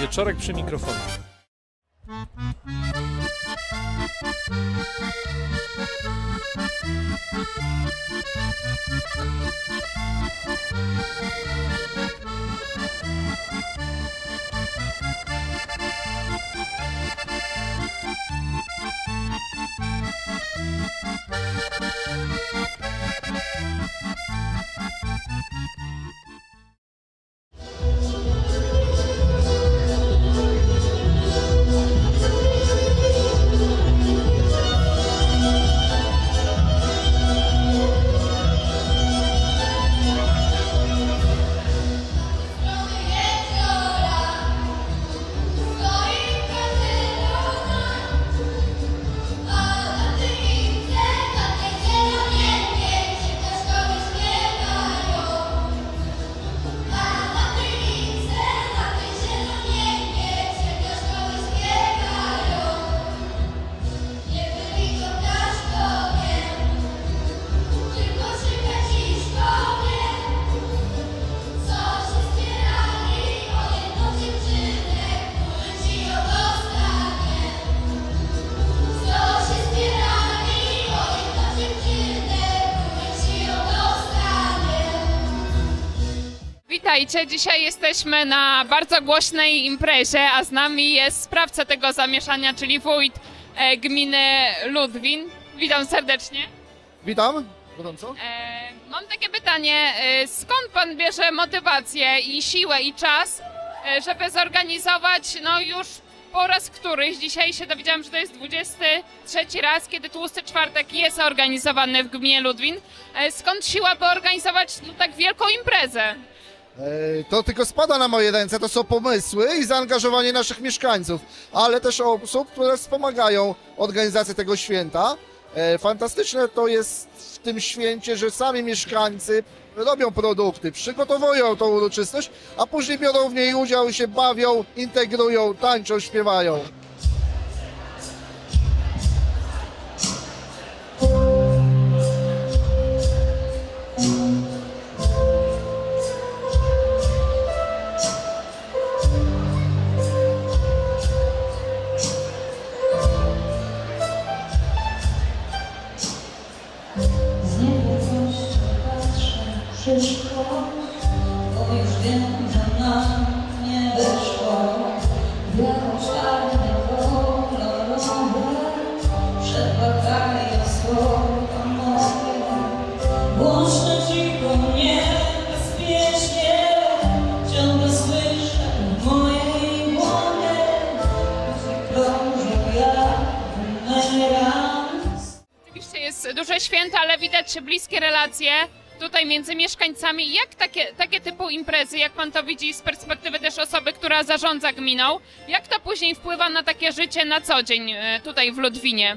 Wieczorek przy mikrofonie. Witajcie, dzisiaj jesteśmy na bardzo głośnej imprezie, a z nami jest sprawca tego zamieszania, czyli wójt e, gminy Ludwin. Witam serdecznie. Witam, gorąco. E, mam takie pytanie, e, skąd pan bierze motywację i siłę i czas, e, żeby zorganizować, no już po raz któryś, dzisiaj się dowiedziałam, że to jest 23 raz, kiedy Tłusty Czwartek jest organizowany w gminie Ludwin. Skąd siła, by organizować no, tak wielką imprezę? E, To tylko spada na moje ręce, to są pomysły i zaangażowanie naszych mieszkańców, ale też osób, które wspomagają organizację tego święta. E, Fantastyczne to jest w tym święcie, że sami mieszkańcy robią produkty, przygotowują tą uroczystość, a później biorą w niej udział się bawią, integrują, tańczą, śpiewają. Patrzę w przyszłość, bo już że nam nie wyszło. Biało-czarne, kolorowe, przebłagają słowa moje. Głośno, cicho, niebezpiecznie, ciągle słyszę w mojej głowie, gdzie krąży jak bumerang. Oczywiście jest duże święto, ale widać bliskie relacje tutaj między mieszkańcami. Jak takie, takie typu imprezy, jak pan to widzi z perspektywy też osoby, która zarządza gminą, jak to później wpływa na takie życie na co dzień e, tutaj w Ludwinie?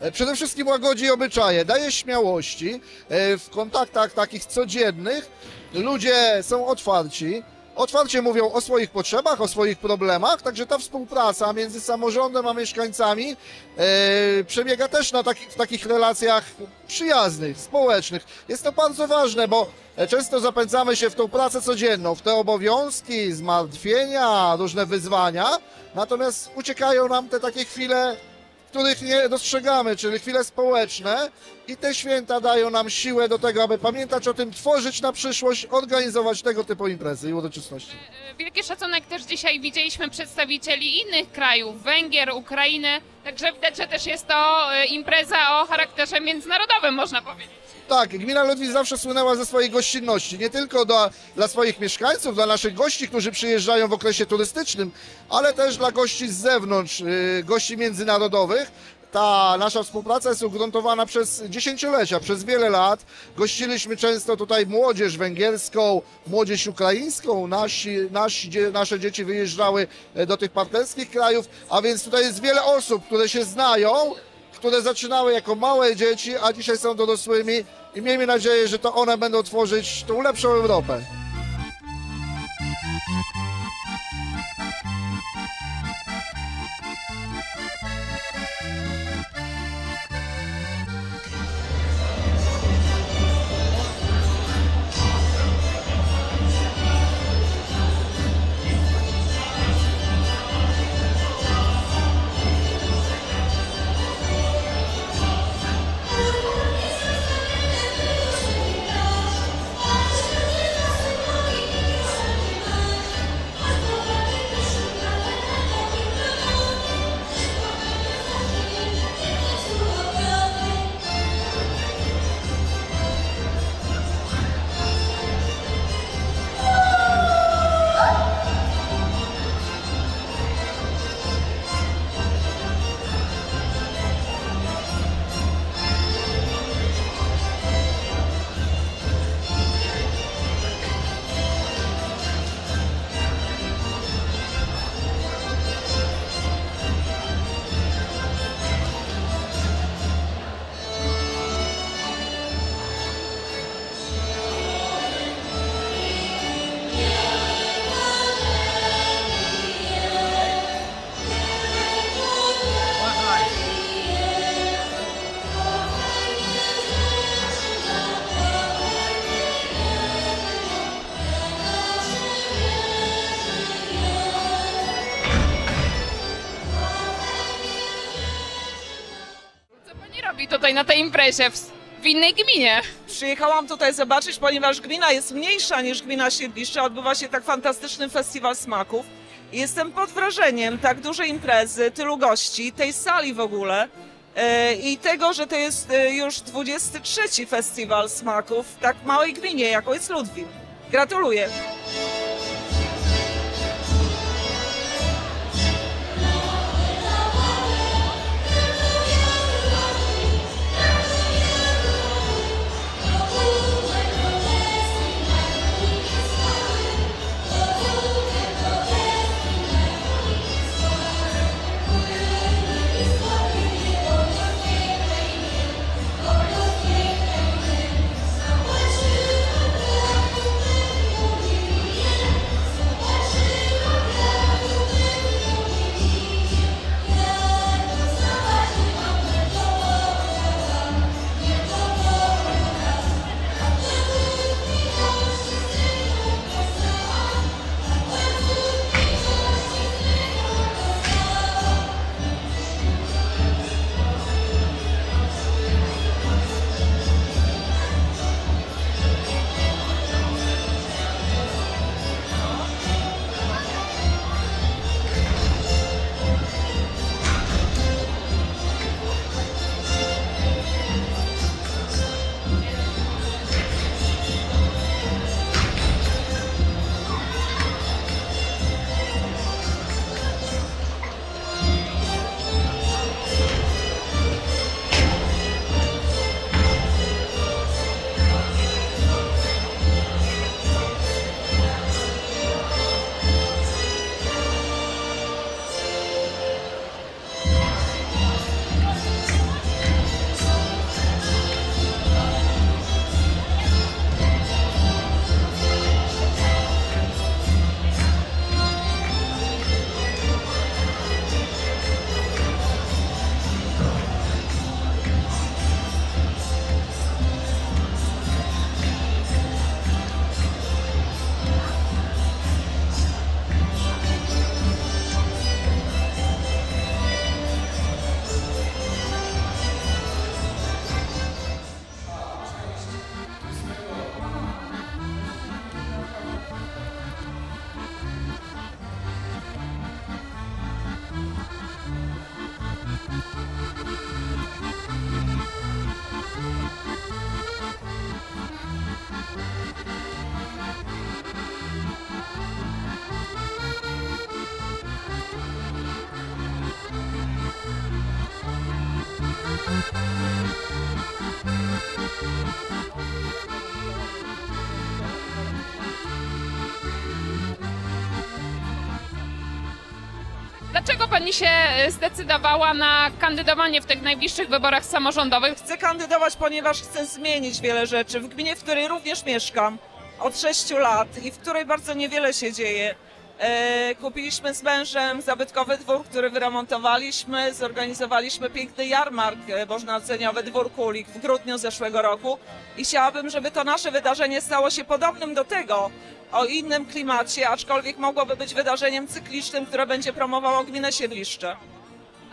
E, Przede wszystkim łagodzi obyczaje, daje śmiałości. E, W kontaktach takich codziennych ludzie są otwarci, otwarcie mówią o swoich potrzebach, o swoich problemach, także ta współpraca między samorządem a mieszkańcami e, przebiega też na taki, w takich relacjach przyjaznych, społecznych. Jest to bardzo ważne, bo e, często zapędzamy się w tą pracę codzienną, w te obowiązki, zmartwienia, różne wyzwania, natomiast uciekają nam te takie chwile których nie dostrzegamy, czyli chwile społeczne i te święta dają nam siłę do tego, aby pamiętać o tym, tworzyć na przyszłość, organizować tego typu imprezy i uroczystości. E, Wielki szacunek też dzisiaj widzieliśmy przedstawicieli innych krajów, Węgier, Ukrainy, także widać, że też jest to e, impreza o charakterze międzynarodowym, można powiedzieć. Tak, gmina Ludwik zawsze słynęła ze swojej gościnności, nie tylko dla, dla swoich mieszkańców, dla naszych gości, którzy przyjeżdżają w okresie turystycznym, ale też dla gości z zewnątrz, yy, gości międzynarodowych. Ta nasza współpraca jest ugruntowana przez dziesięciolecia, przez wiele lat. Gościliśmy często tutaj młodzież węgierską, młodzież ukraińską. Nasi, nasi, nasze dzieci wyjeżdżały e, do tych partnerskich krajów, a więc tutaj jest wiele osób, które się znają, które zaczynały jako małe dzieci, a dzisiaj są dorosłymi i miejmy nadzieję, że to one będą tworzyć tą lepszą Europę. Tutaj na tej imprezie w, w innej gminie? Przyjechałam tutaj zobaczyć, ponieważ gmina jest mniejsza niż gmina Siedliszcze. Odbywa się tak fantastyczny festiwal smaków. Jestem pod wrażeniem tak dużej imprezy, tylu gości, tej sali w ogóle e, i tego, że to jest e, już 23 festiwal smaków w tak małej gminie, jaką jest Ludwin. Gratuluję. Pani się e, zdecydowała na kandydowanie w tych najbliższych wyborach samorządowych? Chcę kandydować, ponieważ chcę zmienić wiele rzeczy. W gminie, w której również mieszkam od 6 lat i w której bardzo niewiele się dzieje. E, kupiliśmy z mężem zabytkowy dwór, który wyremontowaliśmy. Zorganizowaliśmy piękny jarmark e, bożonarodzeniowy Dwór Kulik w grudniu zeszłego roku. I chciałabym, żeby to nasze wydarzenie stało się podobnym do tego, o innym klimacie, aczkolwiek mogłoby być wydarzeniem cyklicznym, które będzie promowało gminę Siedliszcze.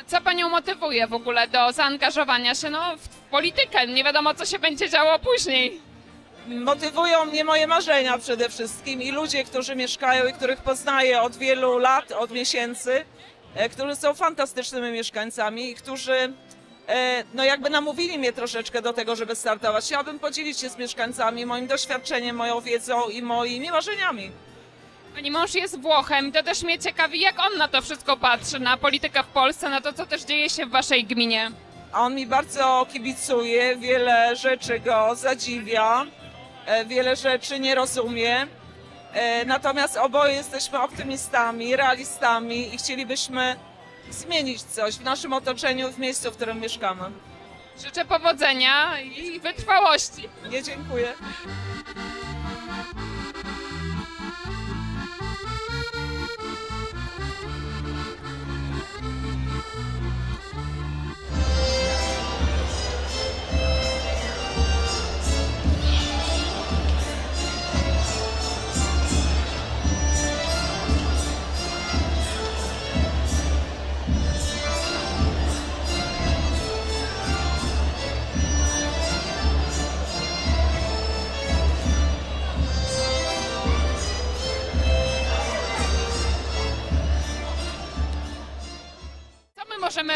A co panią motywuje w ogóle do zaangażowania się no, w politykę? Nie wiadomo, co się będzie działo później. Motywują mnie moje marzenia przede wszystkim i ludzie, którzy mieszkają i których poznaję od wielu lat, od miesięcy, e, którzy są fantastycznymi mieszkańcami i którzy no jakby namówili mnie troszeczkę do tego, żeby startować. Chciałabym podzielić się z mieszkańcami moim doświadczeniem, moją wiedzą i moimi marzeniami. Pani mąż jest Włochem to też mnie ciekawi, jak on na to wszystko patrzy, na politykę w Polsce, na to, co też dzieje się w waszej gminie. A on mi bardzo kibicuje, wiele rzeczy go zadziwia, e, wiele rzeczy nie rozumie. E, Natomiast oboje jesteśmy optymistami, realistami i chcielibyśmy zmienić coś w naszym otoczeniu, w miejscu, w którym mieszkamy. Życzę powodzenia i wytrwałości. Nie dziękuję.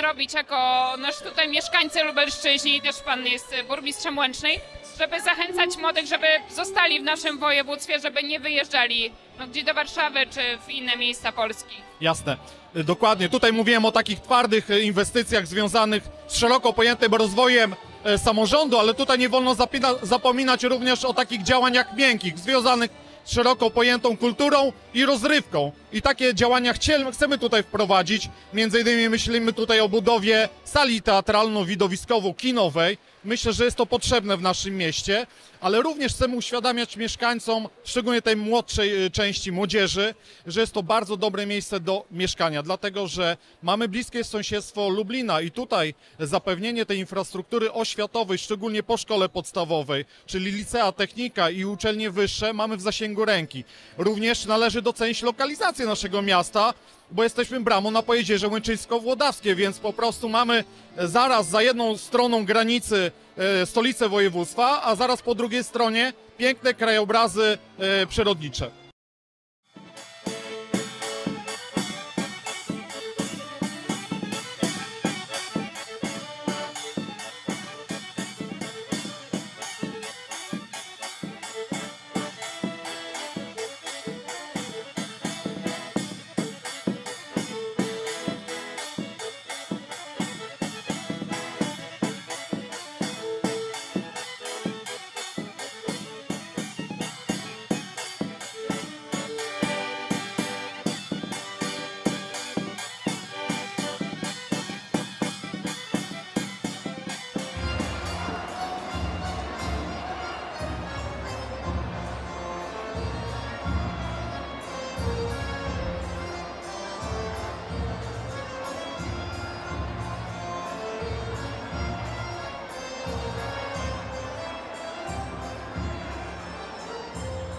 Robić jako nasz tutaj mieszkańcy lubelszczyźni, też pan jest burmistrzem Łęcznej, żeby zachęcać młodych, żeby zostali w naszym województwie, żeby nie wyjeżdżali no, gdzie do Warszawy czy w inne miejsca Polski. Jasne, Y, dokładnie. Tutaj mówiłem o takich twardych y, inwestycjach związanych z szeroko pojętym rozwojem e, samorządu, ale tutaj nie wolno zapominać również o takich działaniach miękkich, związanych z szeroko pojętą kulturą i rozrywką. I takie działania chcemy tutaj wprowadzić. Między innymi myślimy tutaj o budowie sali teatralno-widowiskowo-kinowej. Myślę, że jest to potrzebne w naszym mieście, ale również chcemy uświadamiać mieszkańcom, szczególnie tej młodszej y, części młodzieży, że jest to bardzo dobre miejsce do mieszkania, dlatego że mamy bliskie sąsiedztwo Lublina i tutaj zapewnienie tej infrastruktury oświatowej, szczególnie po szkole podstawowej, czyli licea, technika i uczelnie wyższe, mamy w zasięgu ręki. Również należy docenić lokalizację naszego miasta, bo jesteśmy bramą na Pojezierze Łęczyńsko-Włodawskie, więc po prostu mamy zaraz za jedną stroną granicy e, stolicę województwa, a zaraz po drugiej stronie piękne krajobrazy e, przyrodnicze.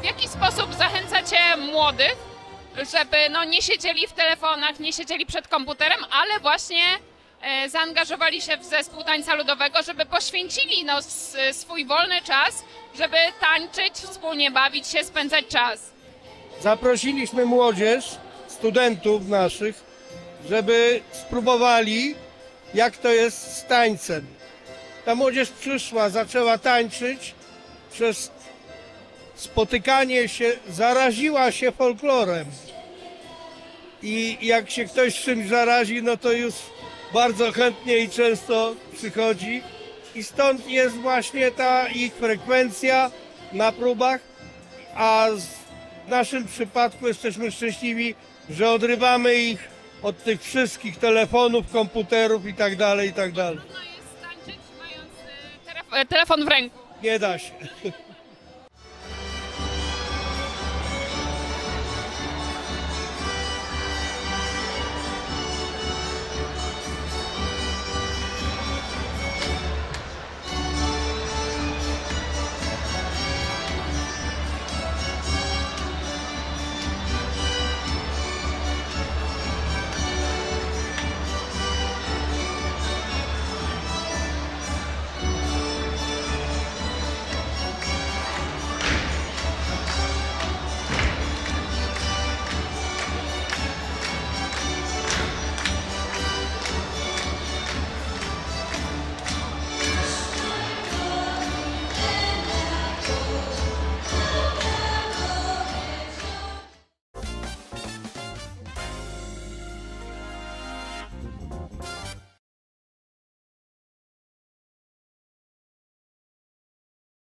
Jaki sposób zachęcacie młodych, żeby no, nie siedzieli w telefonach, nie siedzieli przed komputerem, ale właśnie e, zaangażowali się w zespół tańca ludowego, żeby poświęcili no, swój wolny czas, żeby tańczyć, wspólnie bawić się, spędzać czas? Zaprosiliśmy młodzież, studentów naszych, żeby spróbowali, jak to jest z tańcem. Ta młodzież przyszła, zaczęła tańczyć, przez spotykanie się zaraziła się folklorem. I jak się ktoś czymś zarazi, no to już bardzo chętnie i często przychodzi. I stąd jest właśnie ta ich frekwencja na próbach, a w naszym przypadku jesteśmy szczęśliwi, że odrywamy ich od tych wszystkich telefonów, komputerów i tak dalej, i tak dalej. Trudno jest tańczyć mając e, e, telefon w ręku. Nie da się.